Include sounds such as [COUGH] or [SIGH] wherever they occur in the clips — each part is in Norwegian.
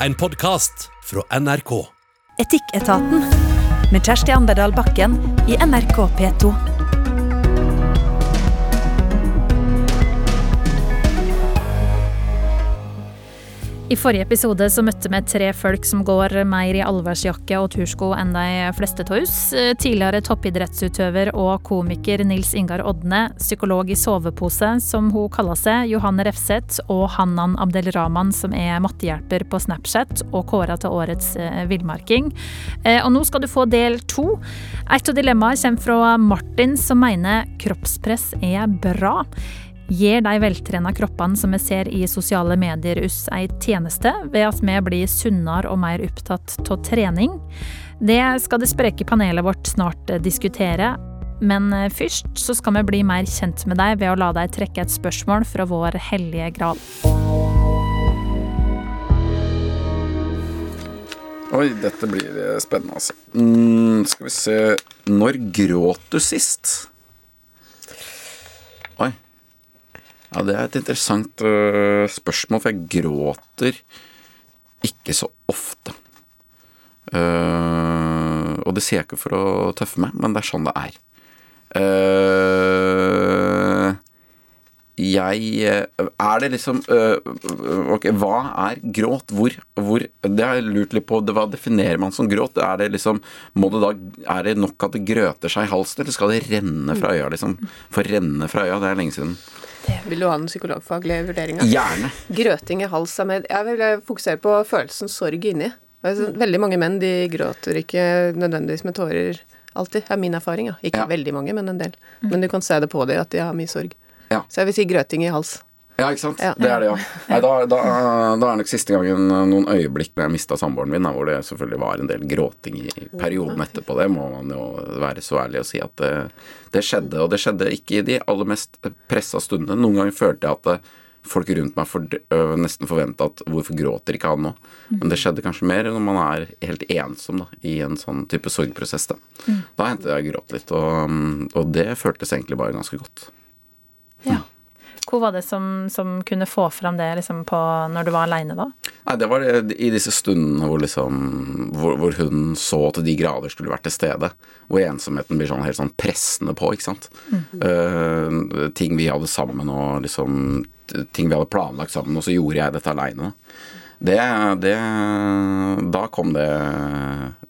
En podkast fra NRK. Etikketaten med Kjersti Anderdal Bakken i NRK P2. I forrige episode så møtte vi tre folk som går mer i allværsjakke og tursko enn de fleste av oss. Tidligere toppidrettsutøver og komiker Nils Ingar Odne, psykolog i sovepose, som hun kaller seg, Johanne Refseth, og Hannan Abdelrahman, som er mattehjelper på Snapchat og kåra til årets eh, villmarking. Eh, og nå skal du få del to. Et av dilemmaene kommer fra Martin, som mener kroppspress er bra. Gir de veltrena kroppene som vi ser i sosiale medier oss ei tjeneste ved at vi blir sunnere og mer opptatt av trening? Det skal det spreke panelet vårt snart diskutere. Men først så skal vi bli mer kjent med deg ved å la deg trekke et spørsmål fra vår hellige gral. Oi, dette blir spennende, altså. Mm, skal vi se Når gråt du sist? Oi. Ja, det er et interessant uh, spørsmål, for jeg gråter ikke så ofte. Uh, og det sier jeg ikke for å tøffe meg, men det er sånn det er. Uh, jeg Er det liksom Ok, hva er gråt? Hvor, hvor Det har jeg lurt litt på. Hva definerer man som gråt? Er det liksom Må det da Er det nok at det grøter seg i halsen, eller skal det renne fra øya, liksom? For renne fra øya, det er lenge siden. Det vil du ha den psykologfaglige vurderinga? Gjerne. Grøting i hals er med Jeg vil fokusere på følelsen sorg inni. Veldig mange menn de gråter ikke nødvendigvis med tårer alltid, er min erfaring. Ja. Ikke Ja. veldig mange, men en del. Men du kan se det på dem at de har mye sorg. Ja. Så jeg vil si grøting i hals. Ja, ikke sant? Ja. Det er det, ja. Nei, da, da, da er nok siste gangen noen øyeblikk når jeg mista samboeren min, da, hvor det selvfølgelig var en del gråting i perioden etterpå. Det må man jo være så ærlig å si at det, det skjedde. Og det skjedde ikke i de aller mest pressa stundene. Noen ganger følte jeg at folk rundt meg for, ø, nesten forventa at hvorfor gråter ikke han nå? Men det skjedde kanskje mer når man er helt ensom da, i en sånn type sorgprosess. Da, da hendte jeg gråt litt, og, og det føltes egentlig bare ganske godt. Hvor var det som, som kunne få fram det liksom på, når du var aleine, da? Nei, det var det, i disse stundene hvor liksom hvor, hvor hun så til de grader skulle vært til stede. Hvor ensomheten blir sånn helt sånn pressende på, ikke sant. Eh, ting vi hadde sammen og liksom Ting vi hadde planlagt sammen, og så gjorde jeg dette aleine. Det, det Da kom det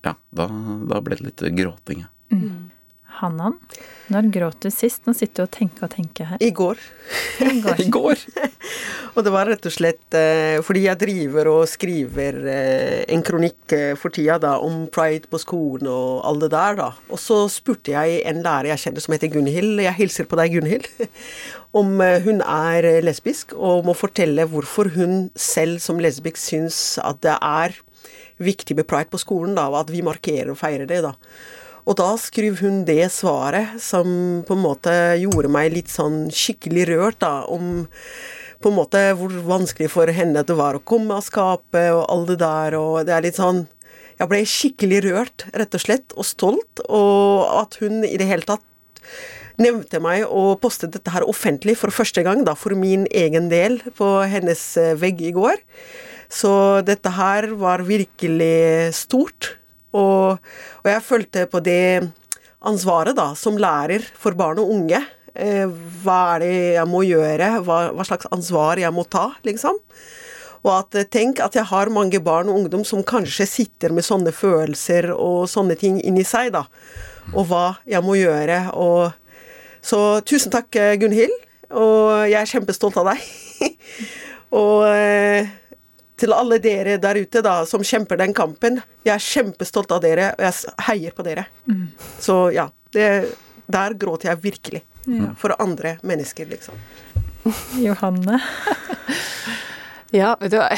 Ja, da, da ble det litt gråting. ja. Hannan, når gråt du sist? Nå sitter du og tenker og tenker her. I går. I går. [LAUGHS] I går! [LAUGHS] Og det var rett og slett eh, fordi jeg driver og skriver eh, en kronikk eh, for tida da, om pride på skolen og alt det der, da. Og så spurte jeg en lærer jeg kjenner som heter Gunhild, jeg hilser på deg, Gunhild, [LAUGHS] om hun er lesbisk, og må fortelle hvorfor hun selv som lesbisk syns at det er viktig med pride på skolen, da, og at vi markerer og feirer det, da. Og da skrev hun det svaret som på en måte gjorde meg litt sånn skikkelig rørt, da, om på en måte hvor vanskelig for henne det var å komme av skapet og alt det der, og det er litt sånn Jeg ble skikkelig rørt, rett og slett, og stolt, og at hun i det hele tatt nevnte meg og postet dette her offentlig for første gang, da, for min egen del, på hennes eh, vegg i går. Så dette her var virkelig stort. Og, og jeg følte på det ansvaret da, som lærer for barn og unge. Eh, hva er det jeg må gjøre? Hva, hva slags ansvar jeg må ta, liksom. Og at eh, tenk at jeg har mange barn og ungdom som kanskje sitter med sånne følelser og sånne ting inni seg, da. Og hva jeg må gjøre. Og, så tusen takk, eh, Gunhild. Og jeg er kjempestolt av deg. [LAUGHS] og til alle dere der ute da, som kjemper den kampen. Jeg er kjempestolt av dere, og jeg heier på dere. Så ja, det, der gråter jeg virkelig. For andre mennesker, liksom. Johanne. [LAUGHS] Ja, vet du hva.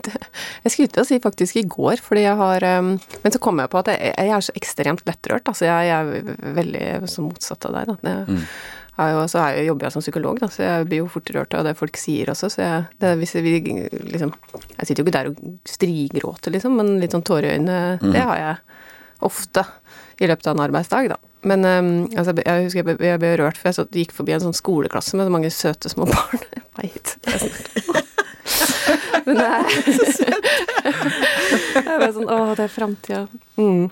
[LAUGHS] Jeg skulle til å si faktisk i går, fordi jeg har um, Men så kom jeg på at jeg, jeg er så ekstremt lettrørt. Altså jeg, jeg er veldig så motsatt av deg, da. Jeg, har jo, så jeg, jobber jeg som psykolog, da, så jeg blir jo fort rørt av det folk sier også. Så jeg, det, hvis vi, liksom, jeg sitter jo ikke der og strigråter, liksom, men litt sånn tårer i øynene, det har jeg ofte i løpet av en arbeidsdag, da. Men um, altså, jeg husker jeg ble, jeg ble rørt, for jeg så, gikk forbi en sånn skoleklasse med så mange søte små barn. [LAUGHS] Jeg Veit. [LAUGHS] Men det er [LAUGHS] [LAUGHS] Jeg var sånn, Å, det er framtida. Mm.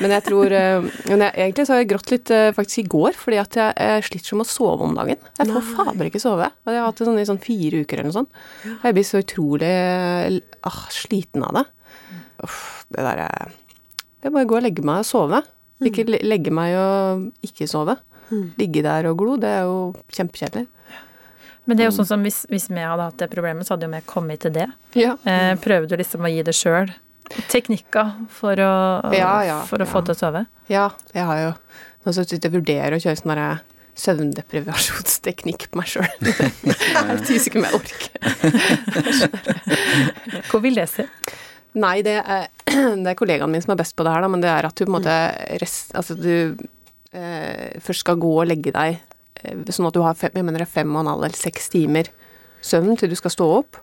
Men jeg tror eh, men jeg, Egentlig så har jeg grått litt eh, faktisk i går, fordi at jeg, jeg sliter som å sove om dagen. Jeg får fader ikke sove. Og jeg har hatt det sånn i sånn fire uker eller noe sånt. Og jeg blir så utrolig ah, sliten av det. Uff, det derre Det er bare å gå og legge meg og sove. Ikke legge meg og ikke sove. Ligge der og glo, det er jo kjempekjedelig. Men det er jo sånn som hvis, hvis vi hadde hatt det problemet, så hadde jo vi kommet til det. Ja. Eh, prøver du liksom å gi det sjøl teknikker for å, Ja, ja, for å få til å sove? Ja, jeg har jo Nå så jeg vurderer å kjøre sånn derre søvndeprivasjonsteknikk på meg sjøl. jeg [LAUGHS] er usikker om jeg orker. Hvor vil det se? Nei, det er, [CLEARS THROAT] det er kollegaen min som er best på det her, da, men det er at du på en måte rest, Altså du eh, først skal gå og legge deg eh, sånn at du har fem, jeg mener det er fem og en halv eller seks timer søvn til du skal stå opp.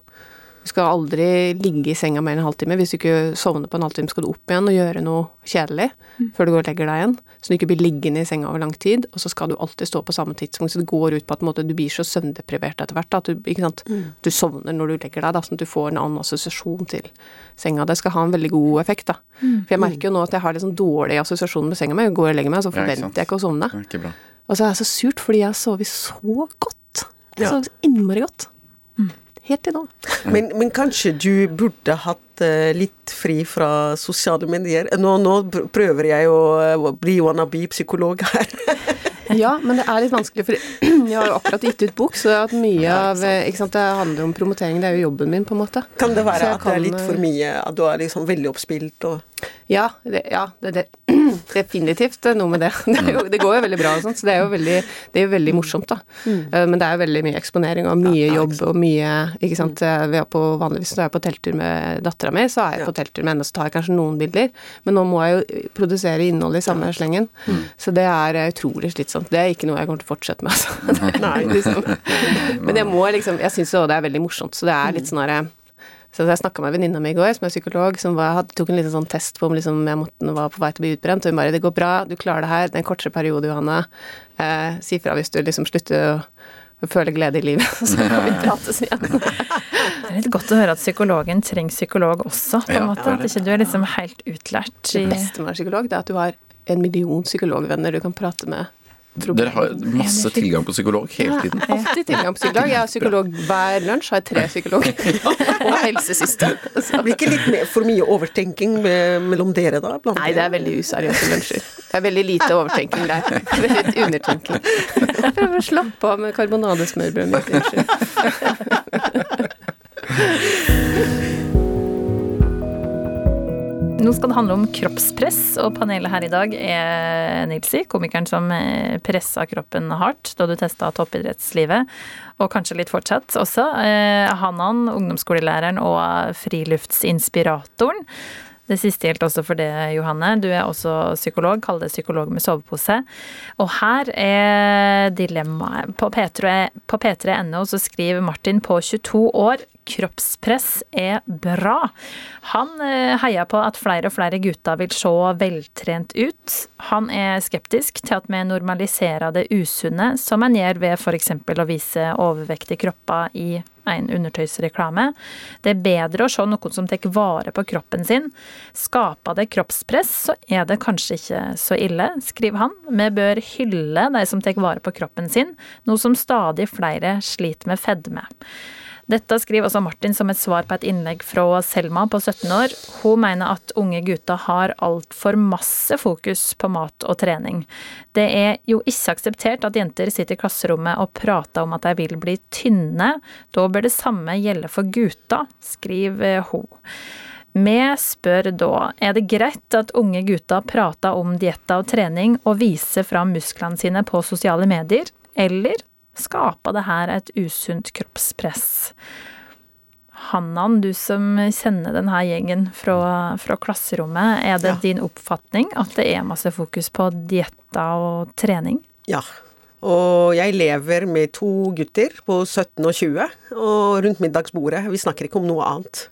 Du skal aldri ligge i senga mer enn en halvtime. Hvis du ikke sovner på en halvtime, skal du opp igjen og gjøre noe kjedelig før du går og legger deg igjen. Så du ikke blir liggende i senga over lang tid. Og så skal du alltid stå på samme tidspunkt. Så det går ut på at måte, du blir så søvndeprivert etter hvert da, at du, sant? du sovner når du legger deg, da, sånn at du får en annen assosiasjon til senga. Det skal ha en veldig god effekt. da. For jeg merker jo nå at jeg har litt sånn dårlig assosiasjon med senga mi. Går og legger meg, så Ja, forventer sant. jeg ikke å sovne. Det er ikke bra. Og så er jeg så surt, fordi jeg har sovet så godt. Jeg Ja. har sovet så innmari godt. Helt til nå. [LAUGHS] Men, men kanskje du burde hatt eh, litt fri fra sosiale medier? Nå, nå prøver jeg å eh, bli wannabe-psykolog her. [LAUGHS] Ja, men det er litt vanskelig, for [CLEARS THROAT] jeg har jo akkurat gitt ut bok, så det, har hatt mye av, ikke sant, det handler om promotering. Det er jo jobben min, på en måte. Kan det være jeg at det er litt for eh, mye? At du er liksom veldig oppspilt og Ja, det, ja, det, det, [CLEARS THROAT] definitivt noe med det. [LAUGHS] Det, jo, det går jo veldig bra og sånt, så det er jo veldig, det er jo veldig morsomt, da. Mm. Men det er jo veldig mye eksponering og mye jobb og mye Ikke sant. eh, Vi er på, vanligvis når jeg er på telttur med dattera mi, så er jeg Ja. på telttur med henne, så tar jeg kanskje noen bilder. Men nå må jeg jo produsere innhold i samme slengen, så det er eh, utrolig slitsomt. Det er ikke noe jeg kommer til å fortsette med, altså. [LAUGHS] Nei, liksom. Men jeg må liksom Jeg syns jo det er veldig morsomt, så det er litt sånn herre så jeg snakka med venninna mi i går, som er psykolog, som var, tok en liten sånn test på om liksom, jeg måtte, var på vei til å bli utbrent. Og hun bare 'Det går bra, du klarer det her. Det er en kortere periode, Johanne. Eh, si fra hvis du liksom slutter å, føle glede i livet, [LAUGHS] så kan vi prates igjen. Det er litt godt å høre at psykologen trenger psykolog også, på en Ja, måte. At ikke du er liksom helt utlært Det beste med å være psykolog, det er at du har en million psykologvenner du kan prate med. Dere har masse tilgang på psykolog hele tiden. Alltid tilgang på psykolog. Jeg har psykolog hver lunsj, har jeg tre psykologer. [LAUGHS] Og helsesøster. Så- Blir ikke litt mer for mye overtenking med, mellom dere, da? blant Nei, det er veldig useriøse lunsjer. Det er veldig lite [LAUGHS] overtenking der. Veldig undertenking. Jeg prøver å slappe av med karbonadesmørbrød mitt. Unnskyld. [LAUGHS] Nå skal det handle om kroppspress, og panelet her i dag er Nilsi, komikeren som eh, pressa kroppen hardt da du testa toppidrettslivet, og kanskje litt fortsatt også. Eh, Hanan, ungdomsskolelæreren og friluftsinspiratoren. Det siste gjelder også for det, Johanne. Du er også psykolog, kall det psykolog med sovepose. Og her er dilemmaet. På P3 på p3.no så skriver Martin på 22 år kroppspress er bra. Han eh, heier på at flere og flere gutter vil se veltrent ut. Han er skeptisk til at vi normaliserer det usunne, som en gjør ved f.eks. å vise overvektige kropper i en undertøysreklame. Det er bedre å se noen som tar vare på kroppen sin. Skaper det kroppspress, så er det kanskje ikke så ille, skriver han. Vi bør hylle de som tar vare på kroppen sin, noe som stadig flere sliter med fedme. Dette skriver også Martin som et svar på et innlegg fra Selma på 17 år. Hun mener at unge gutter har altfor masse fokus på mat og trening. Det er jo ikke akseptert at jenter sitter i klasserommet og prater om at de vil bli tynne. Da bør det samme gjelde for gutter, skriver hun. Vi spør da, er det greit at unge gutter prater om dietter og trening og viser fram musklene sine på sosiale medier, eller skaper det her et usunt kroppspress? Hannan, du som kjenner denne gjengen fra, fra klasserommet, er det Ja. din oppfatning at det er masse fokus på dietter og trening? Ja. Og jeg lever med to gutter på 17 og 20, og rundt middagsbordet. Vi snakker ikke om noe annet.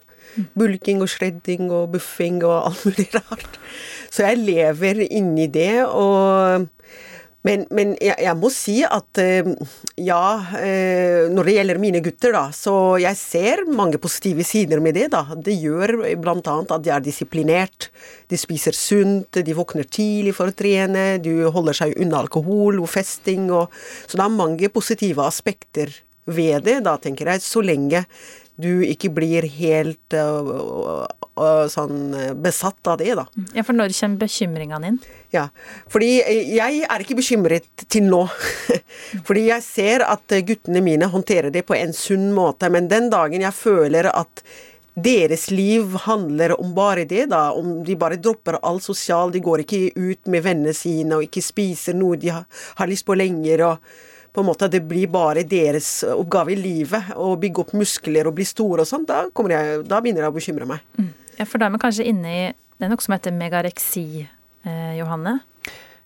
Bulking og shredding og buffing og alt mulig rart. Så jeg lever inni det, og Men, men jeg, jeg, må si at eh, ja, eh, når det gjelder mine gutter, da, så jeg ser mange positive sider med det. da. Det gjør bl.a. at de er disiplinert, de spiser sunt, de våkner tidlig for å trene, de holder seg unna alkohol og festing. Og, så det er mange positive aspekter ved det, da, tenker jeg, så lenge du ikke blir helt uh, sånn besatt av det, da. Ja, for når kommer bekymringene inn? Ja, fordi jeg er ikke bekymret til nå. [LAUGHS] fordi jeg ser at guttene mine håndterer det på en sunn måte, men den dagen jeg føler at deres liv handler om bare det, da. Om de bare dropper all sosial, de går ikke ut med vennene sine og ikke spiser noe de har, har lyst på lenger. og på en måte det blir bare deres oppgave i livet å bygge opp muskler og bli store og sånn, da, da, begynner jeg å bekymre meg. Mm. Ja, For da er vi kanskje inne i Det er noe som heter megareksi, eh, Johanne?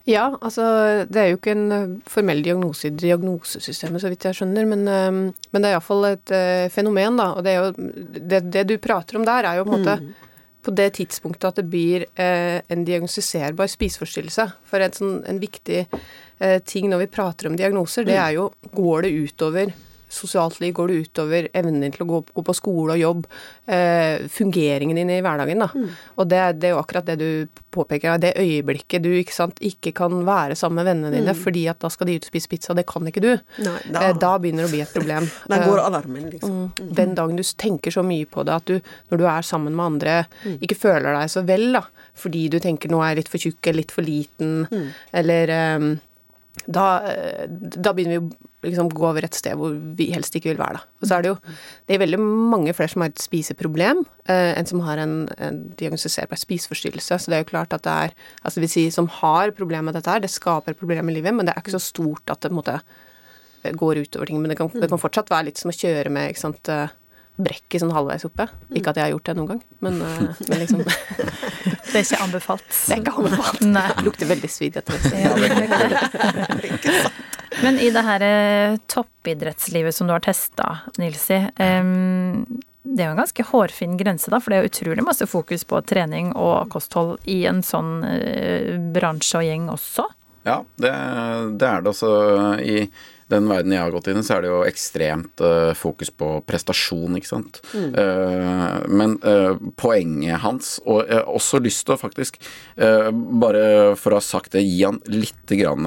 Ja, altså det er jo ikke en eh, formell diagnose i diagnosesystemet, så vidt jeg skjønner, men, eh, men det er iallfall et uh, fenomen, da. Og det, er jo, det, det, du prater om der, er jo på en måte mm. på det tidspunktet at det blir eh, en diagnostiserbar spiseforstyrrelse. For en, sånn, en viktig eh, ting når vi prater om diagnoser, det mm. er jo går det utover sosialt liv? Går det utover evnen din til å gå, gå på skole og jobb? Eh, fungeringen din i hverdagen, da. Mm. Og det, det, er jo akkurat det du påpeker, det øyeblikket du ikke, sant, ikke kan være sammen med vennene dine mm. fordi at da skal de ut og spise pizza, det kan ikke du. Nei, da. Eh, da. begynner det å bli et problem. [LAUGHS] da går alarmen, liksom. Mm. mm. Den dagen du tenker så mye på det at du, når du er sammen med andre, mm. ikke føler deg så vel, da, fordi du tenker nå er jeg litt for tjukk eller litt for liten, mm. eller um, da, eh, da, begynner vi å liksom gå over et sted hvor vi helst ikke vil være. Da. Og så er det jo det er veldig mange flere som har et spiseproblem eh, enn som har en, en diagnostiserbar spiseforstyrrelse. Så det er jo klart at det er altså vil si, som har problemer med dette her, det skaper problemer i livet, men det er ikke så stort at det på en måte går utover ting. Men det kan, det kan fortsatt være litt som å kjøre med ikke sant, eh, brekket sånn halvveis oppe. Ikke at jeg har gjort det noen gang, men, eh, [LAUGHS] men liksom Det er ikke anbefalt. Det er ikke anbefalt. Nei. Det lukter veldig svidd etter det. men i det her eh, toppidrettslivet som du har testa, Nilsi. Um, det er jo en ganske hårfin grense, da, for det er utrolig masse fokus på trening og kosthold i en sånn uh, bransje og gjeng også. Ja, det, det er det også i den verden jeg har gått inn i, så er det jo ekstremt uh, fokus på prestasjon, ikke sant. Mm. Uh, men uh, poenget hans, og jeg har også lyst til å faktisk, bare for å ha sagt det, gi han litt grann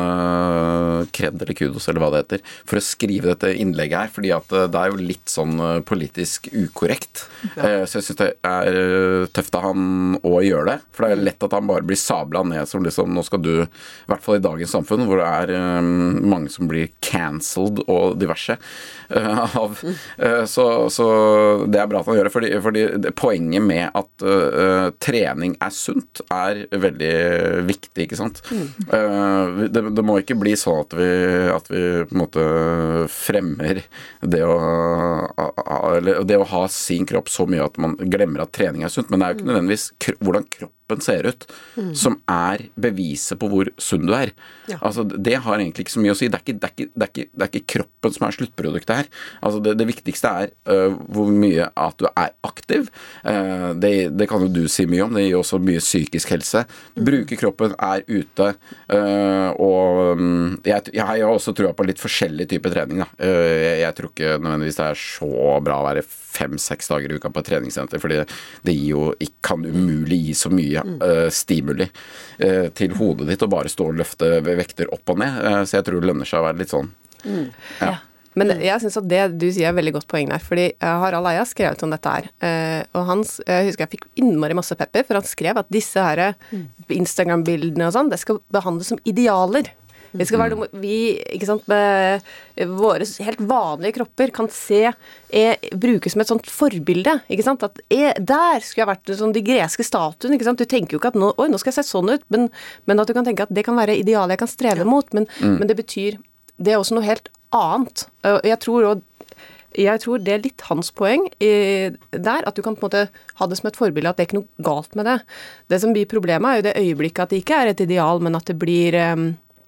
kred eller kudos, eller hva det heter, for å skrive dette innlegget her, fordi at det er jo litt sånn politisk ukorrekt. Ja. så jeg syns det er tøft av han å gjøre det, for det er lett at han bare blir sabla ned som liksom Nå skal du, i hvert fall i dagens samfunn, hvor det er mange som blir can cancelled og diverse. Uh, av, uh, så, så, det er bra at han gjør det. Fordi, fordi poenget med at uh, trening er sunt, er veldig viktig, ikke sant. Det, det, må ikke bli sånn at vi, at vi på en måte fremmer det å, det å ha sin kropp så mye at man glemmer at trening er sunt. Men det er jo ikke nødvendigvis hvordan kropp kroppen ser ut, mm. som er beviset på hvor sunn du er. Ja. Altså, Det har egentlig ikke så mye å si. Det er ikke, det er ikke, det er ikke, det er ikke kroppen som er sluttproduktet her. Altså, det, viktigste er uh, hvor mye at du er aktiv. Uh, det, kan jo du si mye om. Det gir også mye psykisk helse. Mm. Bruke kroppen, er ute. Uh, og um, jeg, jeg, har også trua på litt forskjellig type trening. Jeg, jeg tror ikke nødvendigvis det er så bra å være fem-seks dager i uka på et treningssenter, fordi det gir jo, kan umulig gi så mye uh, stimuli uh, til hodet ditt og bare stå og løfte vekter opp og ned. Uh, så jeg tror det lønner seg å være litt sånn. Mm. Ja. Men jeg syns at det du sier er veldig godt poeng der, fordi Harald Eia skrevet om dette her. Og han, jeg husker jeg fikk innmari masse pepper, for han skrev at disse her mm. Instagram-bildene og sånn, det skal behandles som idealer. Vi skal være vi ikke sant, med våre helt vanlige kropper kan se er, brukes som et sånt forbilde. ikke sant, at er, Der skulle jeg vært sånn de greske statuene. ikke sant, Du tenker jo ikke at nå, oi, nå skal jeg se sånn ut, men, men, at du kan tenke at det kan være idealet jeg kan streve mot. Men, mm. men det betyr Det er også noe helt annet. Jeg tror også jeg tror det er litt hans poeng i, der, at du kan på en måte ha det som et forbilde, at det er ikke noe galt med det. Det som blir problemet, er jo det øyeblikket at det ikke er et ideal, men at det blir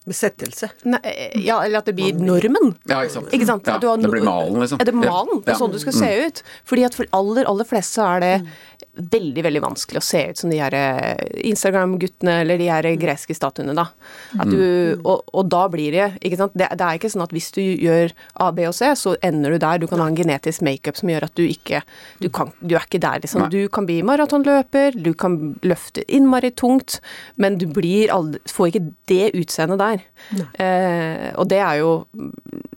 Besettelse. Nei, ja, eller at det blir normen. Ja, ikke sant. Ikke sant? Ja, det blir malen, liksom. Er det malen? Det er sånn du skal se ut. Fordi at for aller, aller flest så er det veldig veldig vanskelig å se ut som de her eh, Instagram-guttene eller de her greske statuene, da. At du, og, og da blir det ikke sant? Det, det, er ikke sånn at hvis du gjør A, B og C, så ender du der. Du kan ha en genetisk makeup som gjør at du ikke Du, kan, du er ikke der, liksom. Du kan bli maratonløper, du kan løfte innmari tungt, men du blir aldri, får ikke det utseendet der. Eh, og det er jo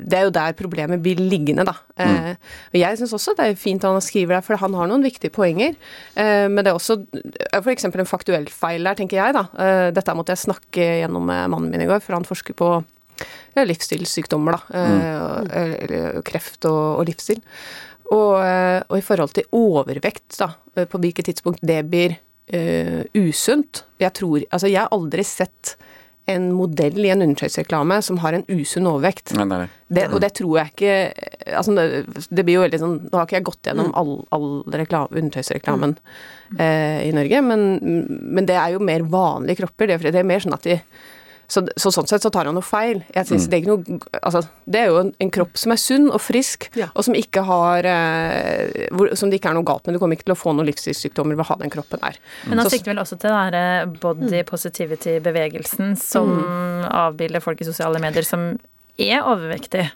det er jo der problemet blir liggende, da. Mm. Eh, og jeg syns også det er fint at han skriver der, for han har noen viktige poenger. Eh, men det er også f.eks. en faktuell feil der, tenker jeg, da. Eh, dette måtte jeg snakke gjennom med mannen min i går, for han forsker på ja, livsstilssykdommer, da. Mm. Kreft og, og livsstil. Og, og, i forhold til overvekt, da, på hvilket tidspunkt det blir usunt Jeg tror Altså, jeg har aldri sett en modell i en undertøysreklame som har en usunn overvekt. Nei, nei, nei. Det, og det tror jeg ikke altså det, det, blir jo veldig sånn Nå har ikke jeg gått gjennom mm. all, all undertøysreklamen mm. eh, i Norge, men, men, det er jo mer vanlige kropper. Det, det er mer sånn at de så, så, sånn sett så tar han noe feil. Jeg synes mm. det, er noe, altså, det er jo en, en, kropp som er sunn og frisk, ja. og som ikke har eh, hvor, Som det ikke er noe galt med. Du kommer ikke til å få noen livsstilssykdommer ved å ha den kroppen der. Men han sikter vel også til den der body positivity-bevegelsen som mm. avbilder folk i sosiale medier som er overvektige.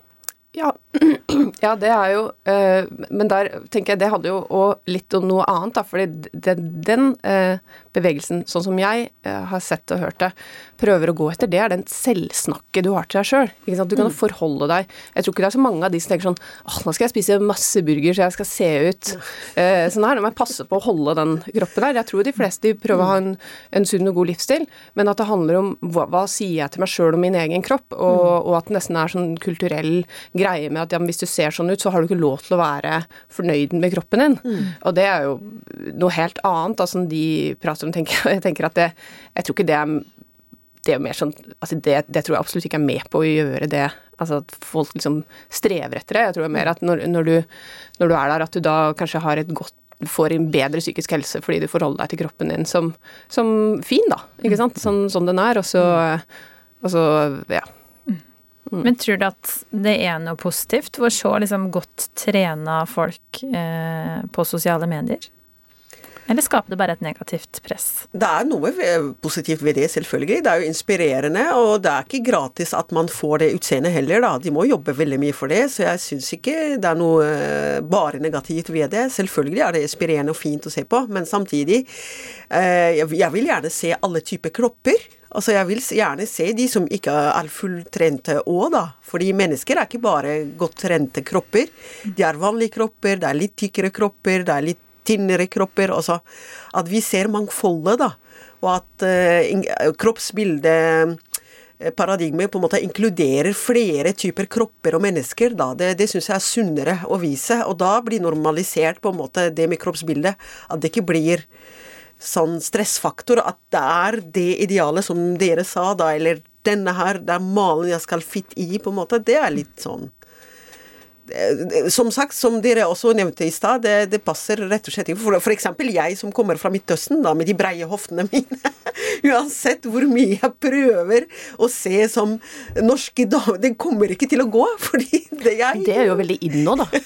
Ja, [CLEARS THROAT] ja, det er jo øh, Men der tenker jeg det hadde jo òg litt om noe annet, da. fordi den, den øh, bevegelsen, sånn som jeg øh, har sett og hørt det, prøver å gå etter, det er den selvsnakket du har til deg sjøl. Du kan mm. forholde deg Jeg tror ikke det er så mange av de som tenker sånn åh, nå skal jeg spise masse burger så jeg skal se ut sånn her. Nå må jeg passe på å holde den kroppen der. Jeg tror de fleste prøver å ha en, en sunn og god livsstil, men at det handler om hva, hva sier jeg til meg sjøl om min egen kropp, og, mm. og, at det nesten er sånn kulturell greie med at ja, hvis du ser sånn ut, så har du ikke lov til å være fornøyd med kroppen din. Mm. Og det er jo noe helt annet, altså de prater om, tenker jeg. tenker at det, jeg tror ikke det er det mer sånn altså det, det, tror jeg absolutt ikke er med på å gjøre det. Altså at folk liksom strever etter det. Jeg tror er mer at når, når, du, når du er der, at du da kanskje har et godt får en bedre psykisk helse fordi du forholder deg til kroppen din som, som fin, da. Ikke sant? Sånn, sånn den er. Og så, og så ja. Mm. Men tror du at det er noe positivt ved å se liksom godt trena folk eh, på sosiale medier? Eller skaper det bare et negativt press? Det er noe positivt ved det, selvfølgelig. Det er jo inspirerende, og det er ikke gratis at man får det utseendet heller, da. De må jobbe veldig mye for det, så jeg syns ikke det er noe eh, bare negativt ved det. Selvfølgelig er det inspirerende og fint å se på, men samtidig eh, Jeg vil gjerne se alle typer kropper. Altså, jeg vil gjerne se de som ikke er fulltrente òg, da. Fordi mennesker er ikke bare godt trente kropper. De er vanlige kropper, det er litt tykkere kropper, det er litt tynnere kropper. også. at vi ser mangfoldet, da. Og at uh, kroppsbildeparadigmet på en måte inkluderer flere typer kropper og mennesker, da. Det, det syns jeg er sunnere å vise. Og da blir normalisert på en måte det med kroppsbildet. At det ikke blir sånn stressfaktor at det er det idealet som dere sa, da, eller denne her, det er malen jeg skal fitte i, på en måte. Det er litt sånn som sagt, som dere også nevnte i stad, det, det, passer rett og slett ikke. For, for eksempel jeg som kommer fra Midtøsten, da, med de breie hoftene mine. [LAUGHS] Uansett hvor mye jeg prøver å se som norske damer, det kommer ikke til å gå. [LAUGHS] Fordi det jeg Det er jo veldig in nå, da. [LAUGHS]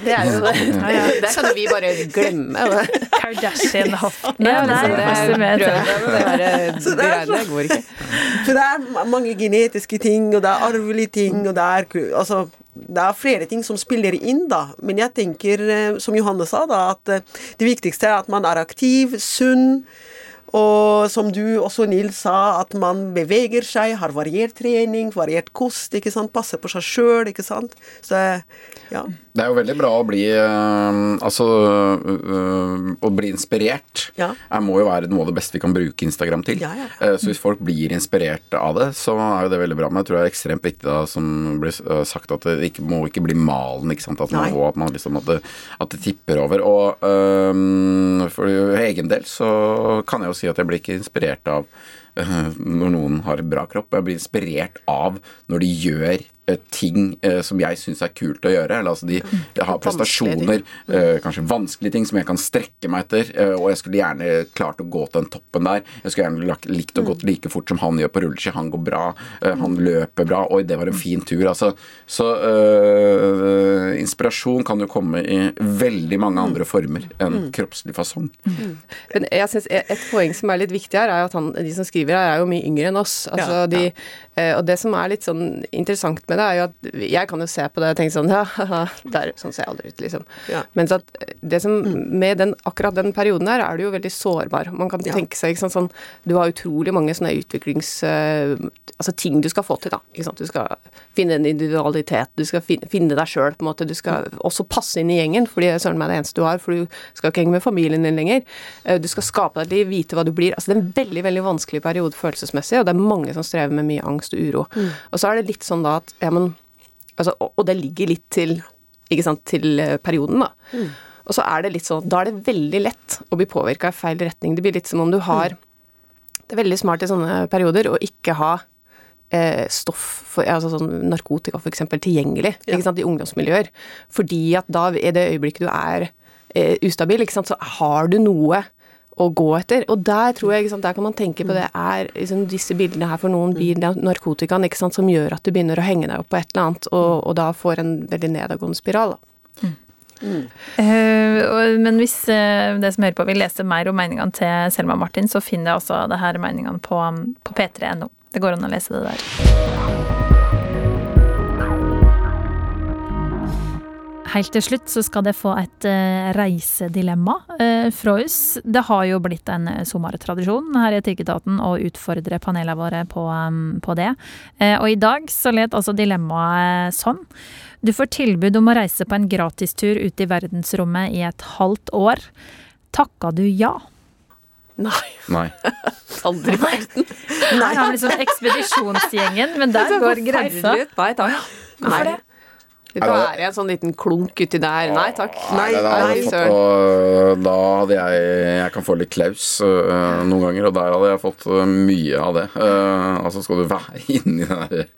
Det er jo det. Ja, ja. Det kan vi bare glemme. Kardashian-hoftene. Ja, liksom, det, det, det, det går ikke. For det er mange genetiske ting, og det er arvelige ting, og det er altså det er flere ting som spiller inn, da. Men jeg tenker, eh, som Johanne sa, da, at eh, det viktigste er at man er aktiv, sunn. Og som du også, Nils, sa, at man beveger seg, har variert trening, variert kost, ikke sant. Passer på seg sjøl, ikke sant. Så ja. Det er jo veldig bra å bli øh, Altså øh, å bli inspirert ja. er, må jo være noe av det beste vi kan bruke Instagram til. Ja. Uh, så hvis folk blir inspirert av det, så er jo det veldig bra. Men jeg tror det er ekstremt viktig da, som blir sagt, at det ikke, må ikke bli malen. ikke sant? At man, og at, man liksom, at, det, at det tipper over. Og um, for egen del så kan jeg jo si at jeg blir ikke inspirert av eh, [LAUGHS] når noen har bra kropp. Jeg blir inspirert av når de gjør eh, ting eh, som jeg syns er kult å gjøre. Eller altså de har prestasjoner, eh, kanskje vanskelige ting som jeg kan strekke meg etter. og jeg skulle gjerne klart å gå til den toppen der. Jeg skulle gjerne likt å gå like fort som han gjør på rulleski. Han går bra, han løper bra. Oi, det var en fin tur. Altså, så øh, inspirasjon kan jo komme i veldig mange andre former enn kroppslig fasong. Men jeg synes et poeng som er litt viktig her, er at han, de som skriver her, er jo mye yngre enn oss. Altså, Ja, de, ja. og det som er litt sånn interessant med det, er jo at jeg kan jo se på det og tenke sånn [LAUGHS] Ja, haha, der, sånn ser jeg aldri ut, liksom. Ja. Mens at det som med den, akkurat den perioden her, er du jo veldig sårbar. Man kan tenke seg ikke sant, sånn Du har utrolig mange sånne utviklings... eh, altså ting du skal få til, da. Ikke sant? Du skal finne en individualitet, du skal finne, finne deg sjøl, på en måte. Du skal også passe inn i gjengen, fordi søren meg det eneste du har, for du skal ikke henge med familien din lenger. Eh, Du skal skape deg et liv, vite hva du blir. Altså det er en veldig, veldig vanskelig periode følelsesmessig, og det er mange som strever med mye angst og uro. Og så er det litt sånn da at ja, men altså, og, og det ligger litt til, ikke sant, til eh, perioden, da. Og så er det litt sånn Da er det veldig lett å bli påvirka i feil retning. Det blir litt som om du har Det er veldig smart i sånne perioder å ikke ha eh, stoff, for, altså sånn narkotika f.eks. tilgjengelig Ja. ikke sant, i ungdomsmiljøer. Fordi at da, i det øyeblikket du er eh, ustabil, ikke sant, så har du noe å gå etter. Og der tror jeg, ikke sant, der kan man tenke på det er liksom, disse bildene her for noen blir na- narkotikaen ikke sant, som gjør at du begynner å henge deg opp på et eller annet, og, og da får en veldig nedadgående spiral. da. Eh, og- men hvis uh, det som hører på vil lese mer om meningene til Selma Martin, så finner jeg også det her meningene på, på p3.no. Det går an å lese det der. Helt til slutt så skal det få et eh, reisedilemma eh, fra oss. Det har jo blitt en eh, sommertradisjon her i Etikketaten å utfordre panelene våre på, um, på det. Eh, og i dag så let altså dilemmaet sånn. Du får tilbud om å reise på en gratistur ut i verdensrommet i et halvt år. Takka du ja? Nei, Nei. [LAUGHS] aldri i verden. Nei, har er liksom ekspedisjonsgjengen, men [LAUGHS] der går grensa. Nei takk. Hvorfor Nei. det? Det være en sånn liten klunk uti der. Nei takk. Nei, nei, jeg fått, og da hadde jeg Jeg kan få litt klaus uh, noen ganger, og der hadde jeg fått øh, mye av det. Uh, altså, skal du være [LAUGHS] inni den der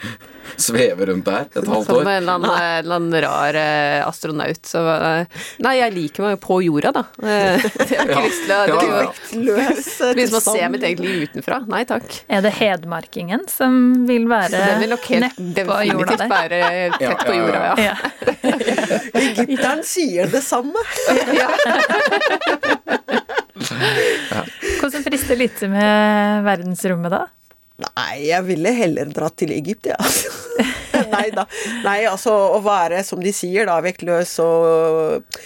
Sveve rundt der et halvt Som år? en eller annen, en eller annen rar eh, astronaut. Så, eh, nei, jeg liker meg jo på jorda, da. [LAUGHS] Eh, Jeg har ikke Ja. lyst til å Det Ja, ja. Løs Hvis man ser mitt eget liv utenfra. Nei takk. Er det hedmarkingen som vil være nedpå jorda der? være tett Ja, på ja, jorda, ja. Ja. [LAUGHS] Egypteren sier det samme. [LAUGHS] Hvordan frister litt med verdensrommet, da? Nei, jeg ville heller dratt til Egypt, ja. [LAUGHS] Nei da. Nei, altså å være, som de sier, da, vektløs og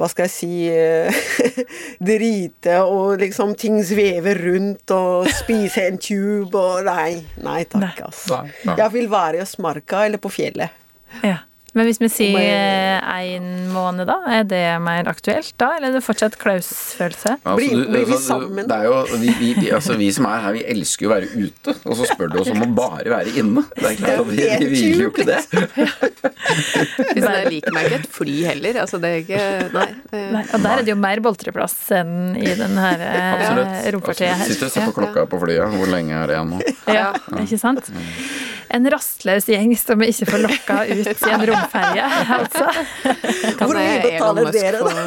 hva skal jeg si eh, [LAUGHS] Drite og liksom ting svever rundt og spise en tube og Nei, nei takk, altså. Nei, nei. Jeg vil være i Østmarka eller på fjellet. Ja. Men hvis vi sier Men- én måned, da? Er det mer aktuelt da, eller er det fortsatt Klaus-følelse? Altså, Blir- blir vi altså, sammen? Det er jo, vi, vi, vi, altså, vi som er her, vi elsker jo å være ute, og så spør du oss om å bare være inne. Det er klart at vi, vi vil jo ikke det. [LAUGHS] Hvis jeg liker meg ikke et fly heller. Altså, det er ikke Nei. Nei, og der er det jo mer boltreplass enn i den her eh, romfartøyet her. Absolutt. sitter og ser på klokka på flyet. Hvor lenge er det igjen nå? Ja, ikke sant? En rastløs gjeng som ikke får lokka ut i en romferje, altså. Hvor mye betaler dere, da?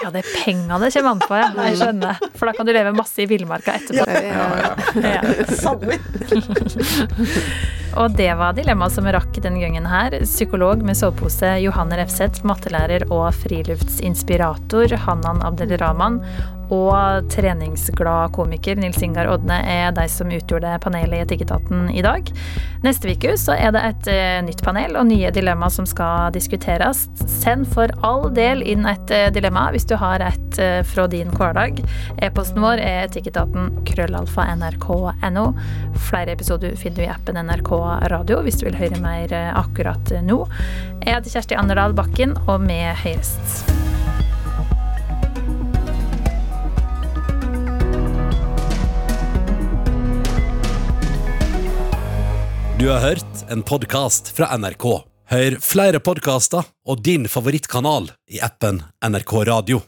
Ja, det er penga det kommer an på, ja. Jeg skjønner. For da kan du leve masse i villmarka etterpå. Ja. Ja. Samme. [LAUGHS] Og det var dilemmaet som rakk den gangen her. Psykolog med sovepose Johanne Refseth, mattelærer og friluftsinspirator Hanan Abdelrahman og treningsglad komiker Nils Ingar Odne er de som utgjorde panelet i Etikketaten i dag. Neste uke så er det et eh, nytt panel og nye dilemma som skal diskuteres. Send for all del inn et eh, dilemma hvis du har et eh, fra din hverdag. E-posten vår er etikketaten krøllalfa nrk.no. Flere episoder finner du i appen NRK Radio hvis du vil høre mer eh, akkurat nå. Jeg heter Kjersti Anderdal Bakken, og med høyest. Du har hørt en podkast fra NRK. Hør flere podkaster og din favorittkanal i appen NRK Radio.